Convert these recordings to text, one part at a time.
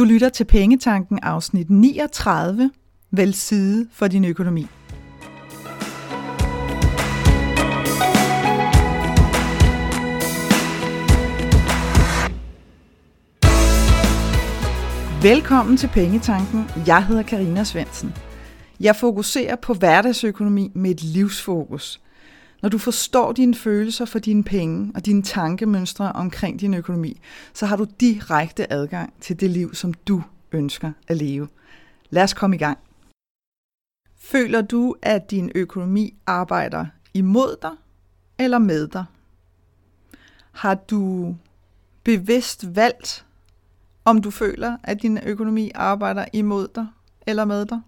Du lytter til Pengetanken afsnit 39. Velside side for din økonomi. Velkommen til Pengetanken. Jeg hedder Karina Svensen. Jeg fokuserer på hverdagsøkonomi med et livsfokus. Når du forstår dine følelser for dine penge og dine tankemønstre omkring din økonomi, så har du direkte adgang til det liv, som du ønsker at leve. Lad os komme i gang. Føler du, at din økonomi arbejder imod dig eller med dig? Har du bevidst valgt, om du føler, at din økonomi arbejder imod dig eller med dig?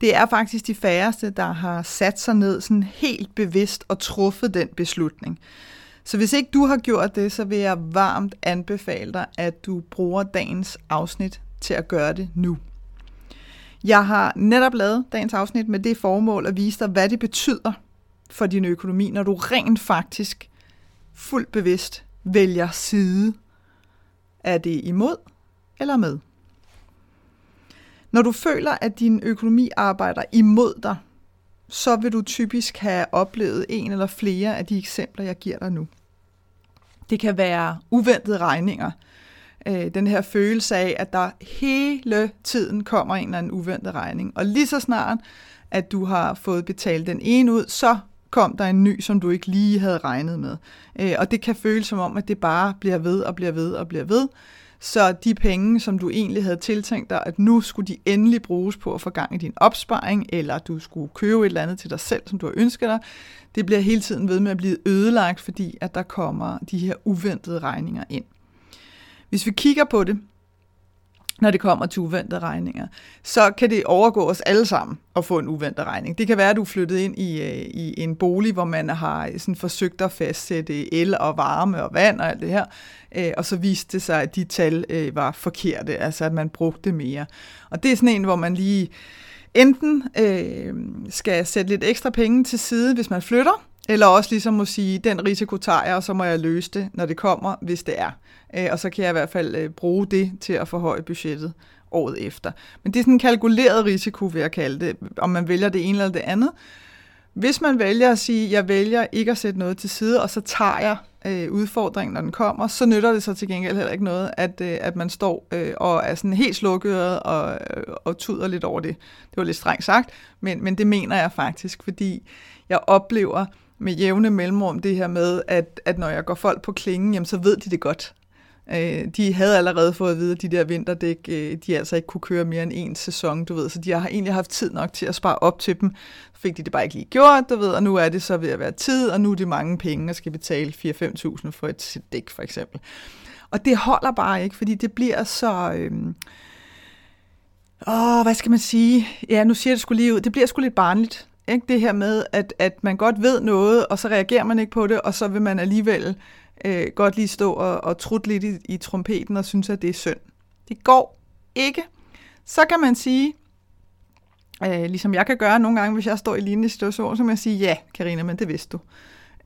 Det er faktisk de færreste, der har sat sig ned sådan helt bevidst og truffet den beslutning. Så hvis ikke du har gjort det, så vil jeg varmt anbefale dig, at du bruger dagens afsnit til at gøre det nu. Jeg har netop lavet dagens afsnit med det formål at vise dig, hvad det betyder for din økonomi, når du rent faktisk fuldt bevidst vælger side. Er det imod eller med? Når du føler, at din økonomi arbejder imod dig, så vil du typisk have oplevet en eller flere af de eksempler, jeg giver dig nu. Det kan være uventede regninger. Øh, den her følelse af, at der hele tiden kommer en eller anden uventet regning. Og lige så snart, at du har fået betalt den ene ud, så kom der en ny, som du ikke lige havde regnet med. Øh, og det kan føles som om, at det bare bliver ved og bliver ved og bliver ved. Så de penge, som du egentlig havde tiltænkt dig, at nu skulle de endelig bruges på at få gang i din opsparing, eller du skulle købe et eller andet til dig selv, som du har ønsket dig, det bliver hele tiden ved med at blive ødelagt, fordi at der kommer de her uventede regninger ind. Hvis vi kigger på det, når det kommer til uventede regninger, så kan det overgå os alle sammen at få en uventet regning. Det kan være, at du er flyttet ind i, øh, i en bolig, hvor man har øh, sådan forsøgt at fastsætte el og varme og vand og alt det her, øh, og så viste det sig, at de tal var forkerte, altså at man brugte mere. Og det er sådan en, hvor man lige enten øh, skal sætte lidt ekstra penge til side, hvis man flytter, eller også ligesom må sige, den risiko tager jeg, og så må jeg løse det, når det kommer, hvis det er. Øh, og så kan jeg i hvert fald øh, bruge det til at forhøje budgettet året efter. Men det er sådan en kalkuleret risiko, vil jeg kalde det, om man vælger det ene eller det andet. Hvis man vælger at sige, jeg vælger ikke at sætte noget til side, og så tager jeg øh, udfordringen, når den kommer, så nytter det så til gengæld heller ikke noget, at, øh, at man står øh, og er sådan helt slukket og, øh, og tuder lidt over det. Det var lidt strengt sagt, men, men det mener jeg faktisk, fordi jeg oplever med jævne mellemrum det her med, at, at når jeg går folk på klingen, jamen, så ved de det godt. Øh, de havde allerede fået at vide, at de der vinterdæk, øh, de altså ikke kunne køre mere end en sæson, du ved, så de har egentlig haft tid nok til at spare op til dem. Fik de det bare ikke lige gjort, du ved, og nu er det så ved at være tid, og nu er det mange penge, og skal betale 4-5.000 for et dæk, for eksempel. Og det holder bare ikke, fordi det bliver så... Øh, Åh, hvad skal man sige? Ja, nu siger det skulle lige ud. Det bliver sgu lidt barnligt. Ikke? Det her med, at, at man godt ved noget, og så reagerer man ikke på det, og så vil man alligevel øh, godt lige stå og, og trutte lidt i, i trompeten og synes, at det er synd. Det går ikke. Så kan man sige, øh, ligesom jeg kan gøre nogle gange, hvis jeg står i lignende situation, så kan man sige, ja, Karina, men det vidste du,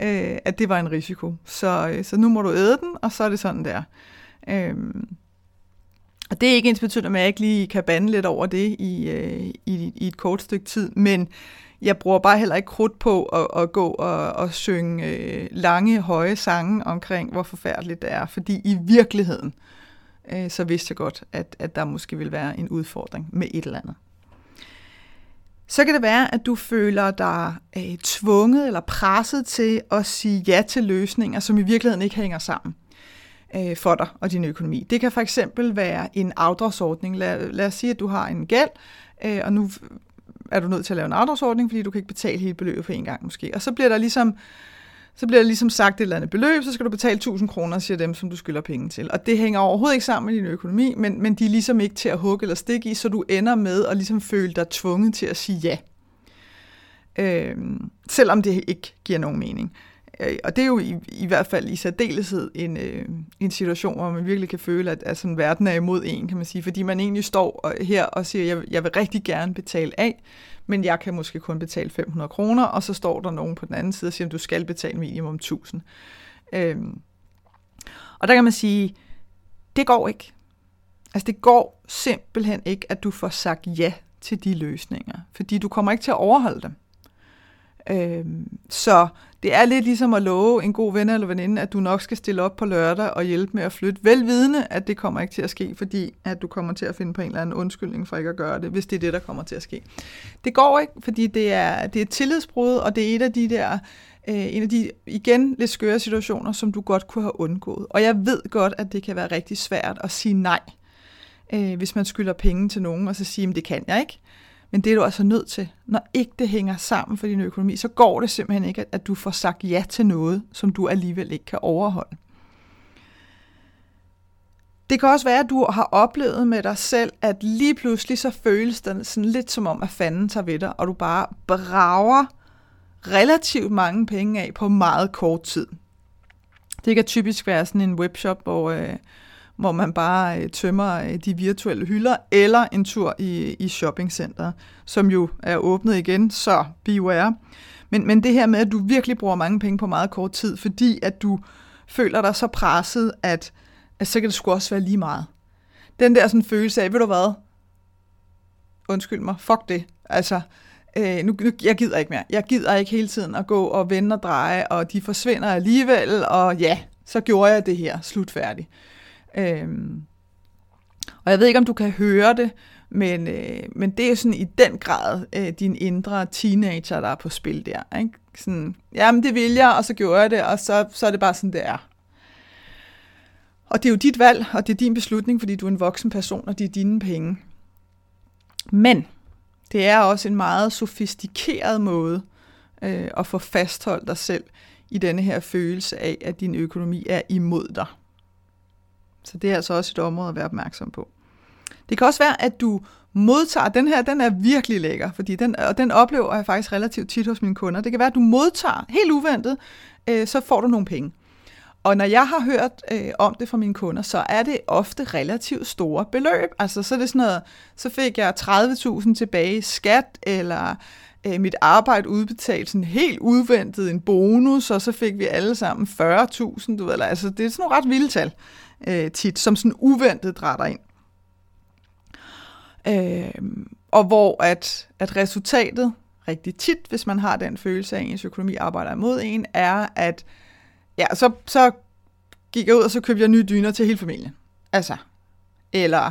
øh, at det var en risiko. Så, øh, så nu må du æde den, og så er det sådan der. Øh, og det er ikke ens betydende, at jeg ikke lige kan bande lidt over det i, øh, i, i et kort stykke tid, men jeg bruger bare heller ikke krudt på at, at gå og, og synge øh, lange, høje sange omkring, hvor forfærdeligt det er. Fordi i virkeligheden, øh, så vidste jeg godt, at, at der måske vil være en udfordring med et eller andet. Så kan det være, at du føler dig øh, tvunget eller presset til at sige ja til løsninger, som i virkeligheden ikke hænger sammen øh, for dig og din økonomi. Det kan for eksempel være en afdragsordning. Lad, lad os sige, at du har en gæld, øh, og nu er du nødt til at lave en afdragsordning, fordi du kan ikke betale hele beløbet på en gang måske. Og så bliver der ligesom, så bliver der ligesom sagt et eller andet beløb, så skal du betale 1000 kroner, siger dem, som du skylder penge til. Og det hænger overhovedet ikke sammen med din økonomi, men, men de er ligesom ikke til at hugge eller stikke i, så du ender med at ligesom føle dig tvunget til at sige ja. Øh, selvom det ikke giver nogen mening. Øh, og det er jo i, i hvert fald i særdeleshed en, øh, en situation, hvor man virkelig kan føle, at, at sådan, verden er imod en, kan man sige. Fordi man egentlig står øh, her og siger, jeg, jeg vil rigtig gerne betale af, men jeg kan måske kun betale 500 kroner, og så står der nogen på den anden side og siger, at du skal betale minimum 1000. Øh, og der kan man sige, det går ikke. Altså det går simpelthen ikke, at du får sagt ja til de løsninger, fordi du kommer ikke til at overholde dem. Øh, så det er lidt ligesom at love en god ven eller veninde, at du nok skal stille op på lørdag og hjælpe med at flytte, velvidende, at det kommer ikke til at ske, fordi at du kommer til at finde på en eller anden undskyldning for ikke at gøre det, hvis det er det, der kommer til at ske. Det går ikke, fordi det er, det er et tillidsbrud, og det er et af de der, øh, en af de, igen, lidt skøre situationer, som du godt kunne have undgået. Og jeg ved godt, at det kan være rigtig svært at sige nej, øh, hvis man skylder penge til nogen, og så sige, at det kan jeg ikke. Men det er du altså nødt til. Når ikke det hænger sammen for din økonomi, så går det simpelthen ikke, at du får sagt ja til noget, som du alligevel ikke kan overholde. Det kan også være, at du har oplevet med dig selv, at lige pludselig så føles det sådan lidt som om, at fanden tager ved dig, og du bare brager relativt mange penge af på meget kort tid. Det kan typisk være sådan en webshop, hvor, øh, hvor man bare øh, tømmer øh, de virtuelle hylder, eller en tur i, i shoppingcenter, som jo er åbnet igen, så beware. Men, men det her med, at du virkelig bruger mange penge på meget kort tid, fordi at du føler dig så presset, at, at så kan det sgu også være lige meget. Den der sådan følelse af, ved du hvad, undskyld mig, fuck det. Altså, øh, nu, nu, jeg gider ikke mere. Jeg gider ikke hele tiden at gå og vende og dreje, og de forsvinder alligevel, og ja, så gjorde jeg det her, slutfærdigt. Øhm, og jeg ved ikke, om du kan høre det, men, øh, men det er sådan i den grad øh, din indre teenager, der er på spil der. Ikke? Sådan, jamen det vil jeg, og så gjorde jeg det, og så, så er det bare sådan, det er. Og det er jo dit valg, og det er din beslutning, fordi du er en voksen person, og det er dine penge. Men det er også en meget sofistikeret måde øh, at få fastholdt dig selv i denne her følelse af, at din økonomi er imod dig. Så det er altså også et område at være opmærksom på. Det kan også være, at du modtager, den her, den er virkelig lækker, fordi den, og den oplever jeg faktisk relativt tit hos mine kunder. Det kan være, at du modtager, helt uventet, øh, så får du nogle penge. Og når jeg har hørt øh, om det fra mine kunder, så er det ofte relativt store beløb. Altså så er det sådan noget, så fik jeg 30.000 tilbage i skat, eller øh, mit arbejde udbetalt sådan helt udventet en bonus, og så fik vi alle sammen 40.000, du ved, eller, altså det er sådan nogle ret vilde tal øh, tit, som sådan uventet drætter ind. Øh, og hvor at, at resultatet rigtig tit, hvis man har den følelse af, at ens økonomi arbejder imod en, er, at ja, så, så gik jeg ud, og så købte jeg nye dyner til hele familien. Altså, eller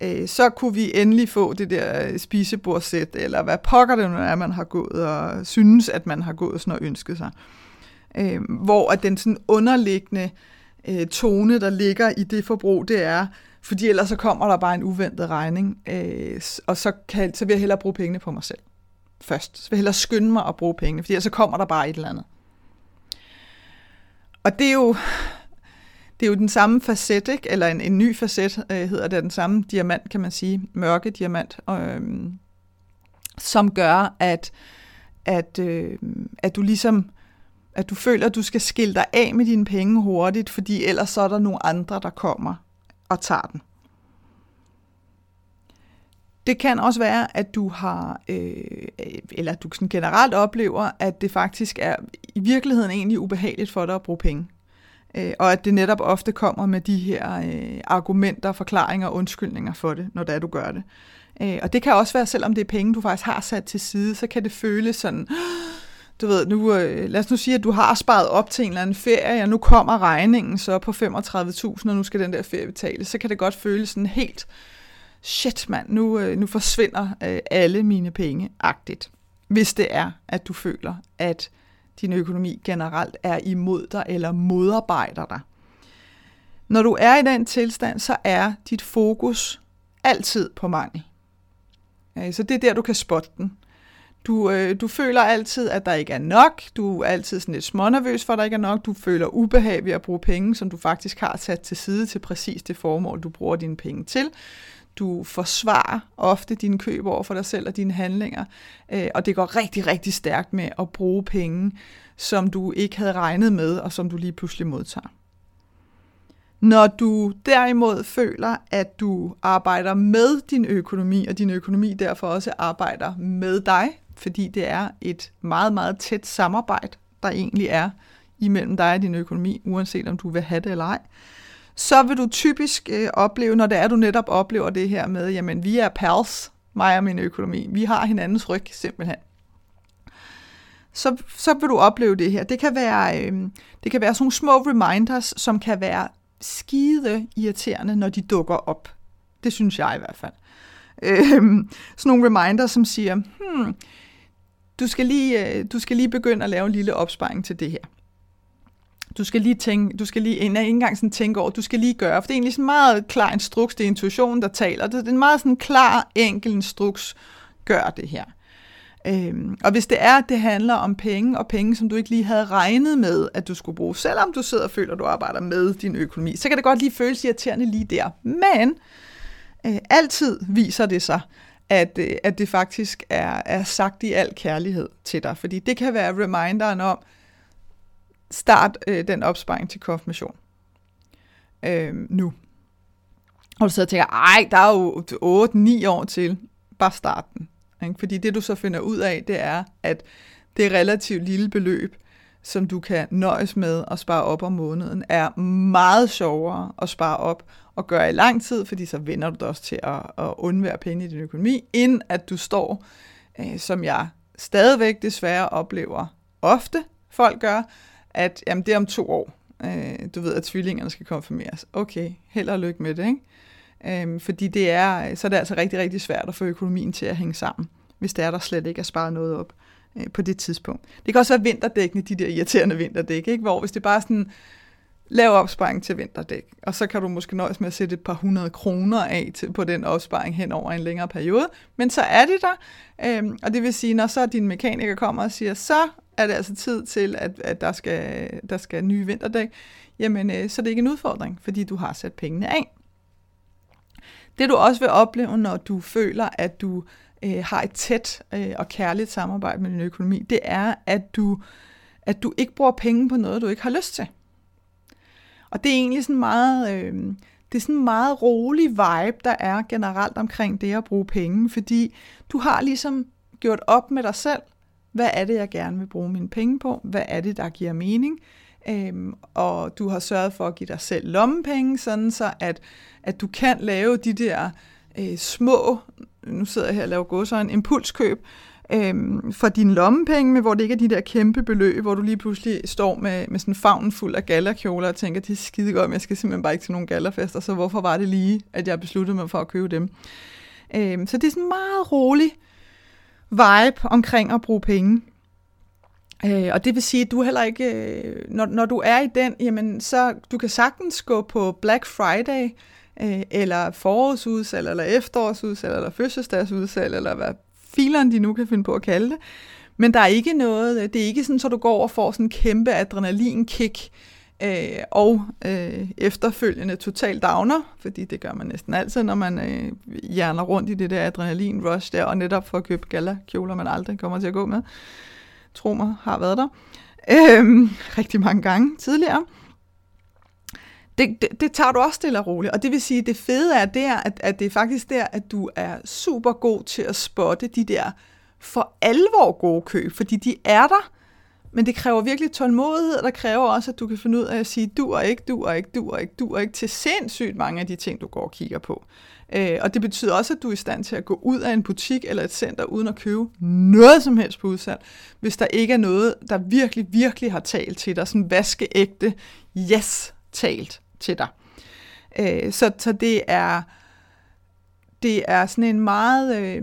øh, så kunne vi endelig få det der øh, spisebordsæt, eller hvad pokker det nu er, man har gået og synes, at man har gået sådan og ønsket sig. Øh, hvor at den sådan underliggende øh, tone, der ligger i det forbrug, det er, fordi ellers så kommer der bare en uventet regning, øh, og så, kan, så vil jeg hellere bruge pengene på mig selv først. Så vil jeg hellere skynde mig at bruge pengene, fordi ellers så kommer der bare et eller andet. Og det er jo, det er jo den samme facet, ikke? eller en, en ny facet øh, hedder det, den samme diamant, kan man sige, mørke diamant, øh, som gør, at, at, øh, at du ligesom at du føler, at du skal skille dig af med dine penge hurtigt, fordi ellers så er der nogle andre, der kommer og tager den. Det kan også være, at du har, øh, eller at du sådan generelt oplever, at det faktisk er i virkeligheden egentlig ubehageligt for dig at bruge penge. Øh, og at det netop ofte kommer med de her øh, argumenter, forklaringer og undskyldninger for det, når det er, du gør det. Øh, og det kan også være, selvom det er penge, du faktisk har sat til side, så kan det føles sådan, du ved, nu, øh, lad os nu sige, at du har sparet op til en eller anden ferie, og nu kommer regningen så på 35.000, og nu skal den der ferie betales, så kan det godt føles sådan helt, shit mand, nu, øh, nu forsvinder øh, alle mine penge, agtigt. Hvis det er, at du føler, at din økonomi generelt er imod dig eller modarbejder dig. Når du er i den tilstand, så er dit fokus altid på mangel. Øh, så det er der, du kan spotte den. Du, øh, du føler altid, at der ikke er nok. Du er altid sådan lidt smånervøs for, at der ikke er nok. Du føler ubehag ved at bruge penge, som du faktisk har sat til side til præcis det formål, du bruger dine penge til. Du forsvarer ofte dine køb over for dig selv og dine handlinger. Øh, og det går rigtig, rigtig stærkt med at bruge penge, som du ikke havde regnet med, og som du lige pludselig modtager. Når du derimod føler, at du arbejder med din økonomi, og din økonomi derfor også arbejder med dig, fordi det er et meget, meget tæt samarbejde, der egentlig er imellem dig og din økonomi, uanset om du vil have det eller ej, så vil du typisk øh, opleve, når det er, du netop oplever det her med, jamen vi er pals, mig og min økonomi. Vi har hinandens ryg simpelthen. Så, så vil du opleve det her. Det kan være, øh, det kan være sådan nogle små reminders, som kan være skide irriterende, når de dukker op. Det synes jeg i hvert fald. Øh, sådan nogle reminders, som siger, hmm, du skal, lige, øh, du skal lige begynde at lave en lille opsparing til det her. Du skal lige tænke, du skal lige, ikke engang sådan tænke over, du skal lige gøre, for det er egentlig sådan meget klar instruks, det er intuitionen, der taler. Det er en meget sådan klar, enkel instruks, gør det her. Øhm, og hvis det er, at det handler om penge, og penge, som du ikke lige havde regnet med, at du skulle bruge, selvom du sidder og føler, at du arbejder med din økonomi, så kan det godt lige føles irriterende lige der. Men øh, altid viser det sig, at, øh, at det faktisk er, er sagt i al kærlighed til dig. Fordi det kan være reminderen om, start øh, den opsparing til konfirmation. Øh, nu. Og du sidder og tænker, ej, der er jo 8-9 år til. Bare start den. Ikke? Fordi det du så finder ud af, det er, at det er relativt lille beløb, som du kan nøjes med at spare op om måneden, er meget sjovere at spare op og gøre i lang tid, fordi så vender du dig også til at, at undvære penge i din økonomi, end at du står, øh, som jeg stadigvæk desværre oplever ofte folk gør, at jamen, det er om to år. Øh, du ved, at tvillingerne skal konfirmeres. Okay, held og lykke med det, ikke? Øh, fordi det er, så er det altså rigtig, rigtig svært at få økonomien til at hænge sammen, hvis det er, der slet ikke er sparet noget op øh, på det tidspunkt. Det kan også være vinterdækkene, de der irriterende vinterdæk, ikke? hvor hvis det bare er sådan, lav opsparing til vinterdæk, og så kan du måske nøjes med at sætte et par hundrede kroner af til, på den opsparing hen over en længere periode, men så er det der, øhm, og det vil sige, når så din mekaniker kommer og siger, så er det altså tid til, at, at der, skal, der skal nye vinterdæk, jamen øh, så er det ikke en udfordring, fordi du har sat pengene af. Det du også vil opleve, når du føler, at du øh, har et tæt øh, og kærligt samarbejde med din økonomi, det er, at du, at du ikke bruger penge på noget, du ikke har lyst til. Og det er egentlig sådan meget, øh, det er sådan en meget rolig vibe, der er generelt omkring det at bruge penge, fordi du har ligesom gjort op med dig selv, hvad er det, jeg gerne vil bruge mine penge på? Hvad er det, der giver mening? Øhm, og du har sørget for at give dig selv lommepenge, sådan så at, at du kan lave de der øh, små, nu sidder jeg her og laver godsøjne, impulskøb, øhm, for dine lommepenge, men hvor det ikke er de der kæmpe beløb, hvor du lige pludselig står med, med sådan en favn fuld af gallerkjoler og tænker, det er skide godt, men jeg skal simpelthen bare ikke til nogen gallerfester, så hvorfor var det lige, at jeg besluttede mig for at købe dem? Øhm, så det er sådan meget roligt, vibe omkring at bruge penge. Øh, og det vil sige, at du heller ikke, øh, når, når du er i den, jamen så du kan sagtens gå på Black Friday, øh, eller forårsudsalg, eller efterårsudsalg, eller fødselsdagsudsalg, eller hvad fileren de nu kan finde på at kalde det. Men der er ikke noget, øh, det er ikke sådan, så du går og får sådan en kæmpe adrenalinkick, øh, og øh, efterfølgende total downer, fordi det gør man næsten altid, når man øh, hjerner rundt i det der adrenalin-rush der, og netop for at købe gala-kjoler, man aldrig kommer til at gå med. Tro mig, har været der. Øh, rigtig mange gange tidligere. Det, det, det tager du også stille og roligt, og det vil sige, det fede er der, at, at det er faktisk der, at du er super god til at spotte de der for alvor gode køb, fordi de er der, men det kræver virkelig tålmodighed, og der kræver også, at du kan finde ud af at sige, du er ikke, du er ikke, du er ikke, du er ikke, til sindssygt mange af de ting, du går og kigger på. Øh, og det betyder også, at du er i stand til at gå ud af en butik eller et center, uden at købe noget som helst på udsalg, hvis der ikke er noget, der virkelig, virkelig har talt til dig, sådan vaskeægte, yes, talt til dig. Øh, så, så det er, det er sådan en meget... Øh,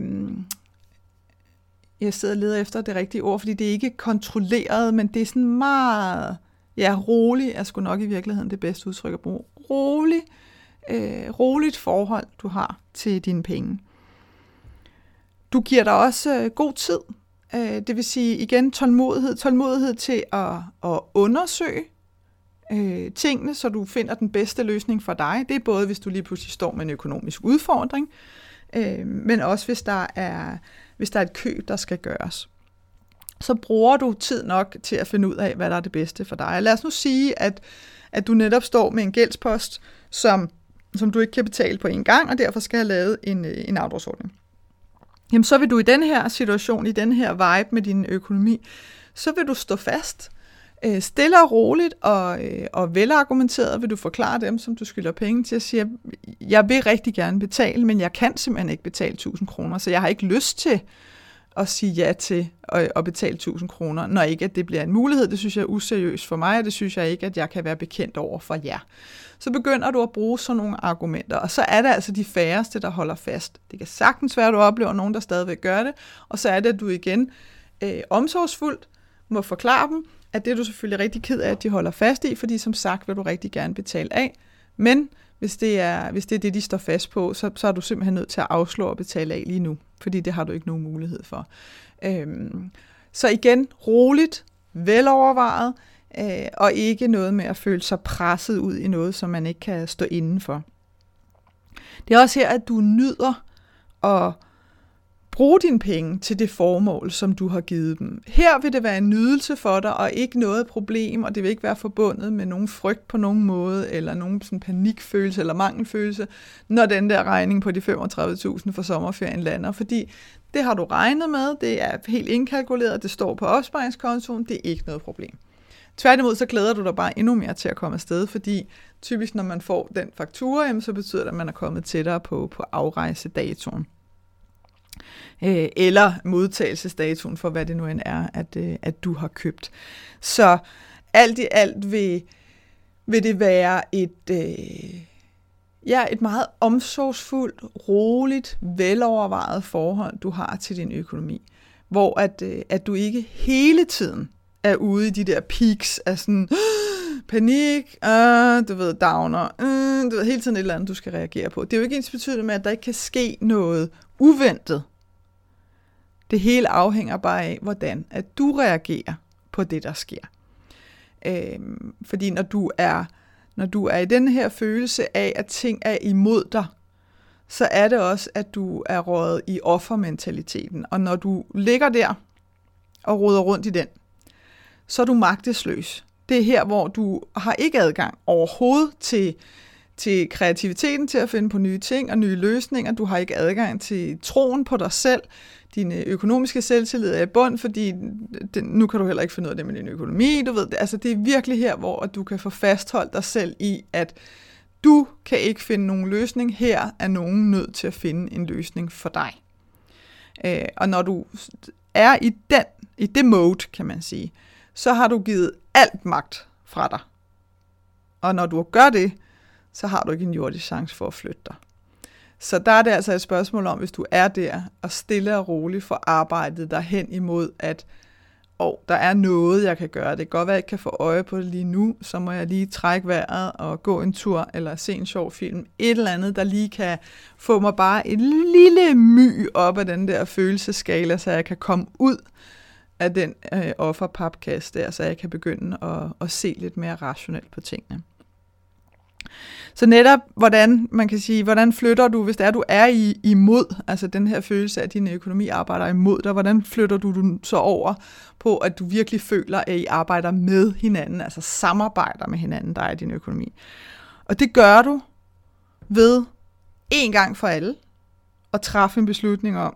jeg sidder og leder efter det rigtige ord, fordi det er ikke kontrolleret, men det er sådan meget, ja, rolig er sgu nok i virkeligheden det bedste udtryk at bruge. Rolig, øh, roligt forhold, du har til dine penge. Du giver dig også øh, god tid, øh, det vil sige igen tålmodighed, tålmodighed til at, at undersøge øh, tingene, så du finder den bedste løsning for dig. Det er både, hvis du lige pludselig står med en økonomisk udfordring, øh, men også hvis der er hvis der er et køb, der skal gøres. Så bruger du tid nok til at finde ud af, hvad der er det bedste for dig. Lad os nu sige, at, at du netop står med en gældspost, som, som du ikke kan betale på en gang, og derfor skal have lavet en, øh, en afdragsordning. Jamen, så vil du i den her situation, i den her vibe med din økonomi, så vil du stå fast øh, stille og roligt og, øh, og velargumenteret vil du forklare dem, som du skylder penge til, at sige, jeg vil rigtig gerne betale, men jeg kan simpelthen ikke betale 1000 kroner, så jeg har ikke lyst til at sige ja til at, at betale 1000 kroner, når ikke at det bliver en mulighed. Det synes jeg er useriøst for mig, og det synes jeg ikke, at jeg kan være bekendt over for jer. Så begynder du at bruge sådan nogle argumenter, og så er det altså de færreste, der holder fast. Det kan sagtens være, at du oplever nogen, der stadigvæk gør det, og så er det, at du igen øh, omsorgsfuldt må forklare dem, at det er du selvfølgelig rigtig ked af, at de holder fast i, fordi som sagt vil du rigtig gerne betale af. Men hvis det er, hvis det, er det, de står fast på, så, så er du simpelthen nødt til at afslå og betale af lige nu, fordi det har du ikke nogen mulighed for. Øhm, så igen, roligt, velovervejet, øh, og ikke noget med at føle sig presset ud i noget, som man ikke kan stå inden for. Det er også her, at du nyder at bruge dine penge til det formål, som du har givet dem. Her vil det være en nydelse for dig, og ikke noget problem, og det vil ikke være forbundet med nogen frygt på nogen måde, eller nogen sådan panikfølelse eller mangelfølelse, når den der regning på de 35.000 for sommerferien lander. Fordi det har du regnet med, det er helt indkalkuleret, det står på opsparingskontoen, det er ikke noget problem. Tværtimod så glæder du dig bare endnu mere til at komme afsted, fordi typisk når man får den faktura, så betyder det, at man er kommet tættere på, på afrejsedatoen øh, eller modtagelsesdatoen for, hvad det nu end er, at, øh, at du har købt. Så alt i alt vil, vil det være et, øh, ja, et meget omsorgsfuldt, roligt, velovervejet forhold, du har til din økonomi. Hvor at, øh, at du ikke hele tiden er ude i de der peaks af sådan panik, øh, du ved, downer, øh, du ved, hele tiden et eller andet, du skal reagere på. Det er jo ikke ens betydende med, at der ikke kan ske noget uventet det hele afhænger bare af, hvordan at du reagerer på det, der sker. Øhm, fordi når du er når du er i den her følelse af, at ting er imod dig, så er det også, at du er rådet i offermentaliteten. Og når du ligger der og roder rundt i den, så er du magtesløs. Det er her, hvor du har ikke adgang overhovedet til, til kreativiteten til at finde på nye ting og nye løsninger. Du har ikke adgang til troen på dig selv din øh, økonomiske selvtillid er i bund, fordi det, nu kan du heller ikke finde ud af det med din økonomi. Du ved, altså det er virkelig her, hvor du kan få fastholdt dig selv i, at du kan ikke finde nogen løsning. Her er nogen nødt til at finde en løsning for dig. Øh, og når du er i, den, i det mode, kan man sige, så har du givet alt magt fra dig. Og når du gør det, så har du ikke en jordisk chance for at flytte dig. Så der er det altså et spørgsmål om, hvis du er der, og stille og roligt får arbejdet dig hen imod, at oh, der er noget, jeg kan gøre. Det kan godt være, at jeg ikke kan få øje på det lige nu, så må jeg lige trække vejret og gå en tur, eller se en sjov film. Et eller andet, der lige kan få mig bare en lille my op af den der følelseskala, så jeg kan komme ud af den øh, offerpapkasse der, så jeg kan begynde at, at se lidt mere rationelt på tingene. Så netop, hvordan man kan sige, hvordan flytter du, hvis det er, du er i, imod, altså den her følelse af, at din økonomi arbejder imod dig, hvordan flytter du den så over på, at du virkelig føler, at I arbejder med hinanden, altså samarbejder med hinanden, der er i din økonomi. Og det gør du ved en gang for alle at træffe en beslutning om,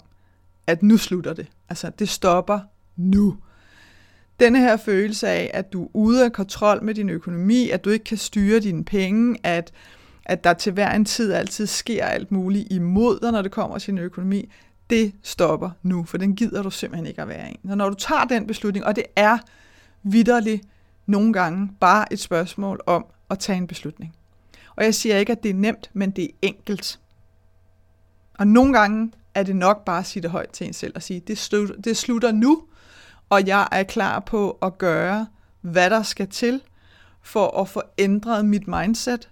at nu slutter det. Altså, det stopper nu denne her følelse af, at du er ude af kontrol med din økonomi, at du ikke kan styre dine penge, at, at der til hver en tid altid sker alt muligt imod dig, når det kommer til din økonomi, det stopper nu, for den gider du simpelthen ikke at være i. Så når du tager den beslutning, og det er vidderligt nogle gange bare et spørgsmål om at tage en beslutning. Og jeg siger ikke, at det er nemt, men det er enkelt. Og nogle gange er det nok bare at sige det højt til en selv og sige, det slutter, det slutter nu, og jeg er klar på at gøre, hvad der skal til for at få ændret mit mindset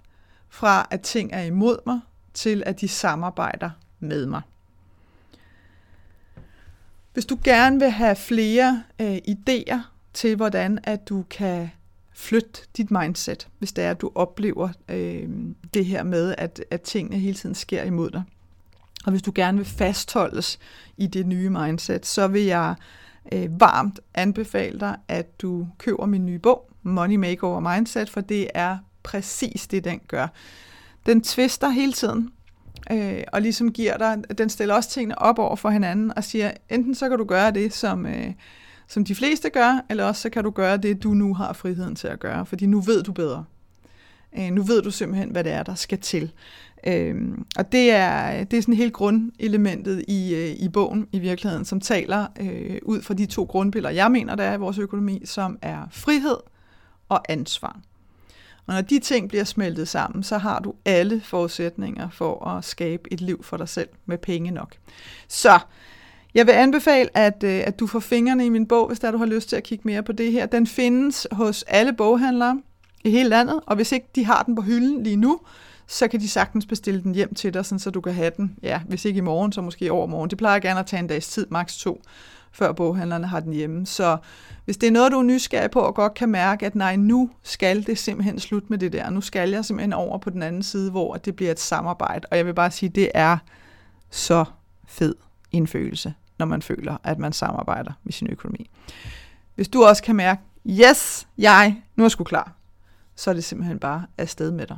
fra, at ting er imod mig, til at de samarbejder med mig. Hvis du gerne vil have flere øh, idéer til, hvordan at du kan flytte dit mindset, hvis det er, at du oplever øh, det her med, at, at tingene hele tiden sker imod dig. Og hvis du gerne vil fastholdes i det nye mindset, så vil jeg øh, varmt anbefale dig, at du køber min nye bog, Money Makeover Mindset, for det er præcis det, den gør. Den tvister hele tiden, øh, og ligesom giver dig, den stiller også tingene op over for hinanden, og siger, enten så kan du gøre det, som, øh, som de fleste gør, eller også så kan du gøre det, du nu har friheden til at gøre, fordi nu ved du bedre. Øh, nu ved du simpelthen, hvad det er, der skal til. Øhm, og det er, det er sådan helt grundelementet i, øh, i bogen i virkeligheden, som taler øh, ud fra de to grundpiller, jeg mener, der er i vores økonomi, som er frihed og ansvar. Og når de ting bliver smeltet sammen, så har du alle forudsætninger for at skabe et liv for dig selv med penge nok. Så jeg vil anbefale, at, øh, at du får fingrene i min bog, hvis der du har lyst til at kigge mere på det her. Den findes hos alle boghandlere i hele landet, og hvis ikke de har den på hylden lige nu, så kan de sagtens bestille den hjem til dig, sådan, så du kan have den, ja, hvis ikke i morgen, så måske over morgen. Det plejer gerne at tage en dags tid, maks to, før boghandlerne har den hjemme. Så hvis det er noget, du er nysgerrig på og godt kan mærke, at nej, nu skal det simpelthen slut med det der. Nu skal jeg simpelthen over på den anden side, hvor det bliver et samarbejde. Og jeg vil bare sige, det er så fed en følelse, når man føler, at man samarbejder med sin økonomi. Hvis du også kan mærke, yes, jeg, nu er sgu klar, så er det simpelthen bare afsted med dig.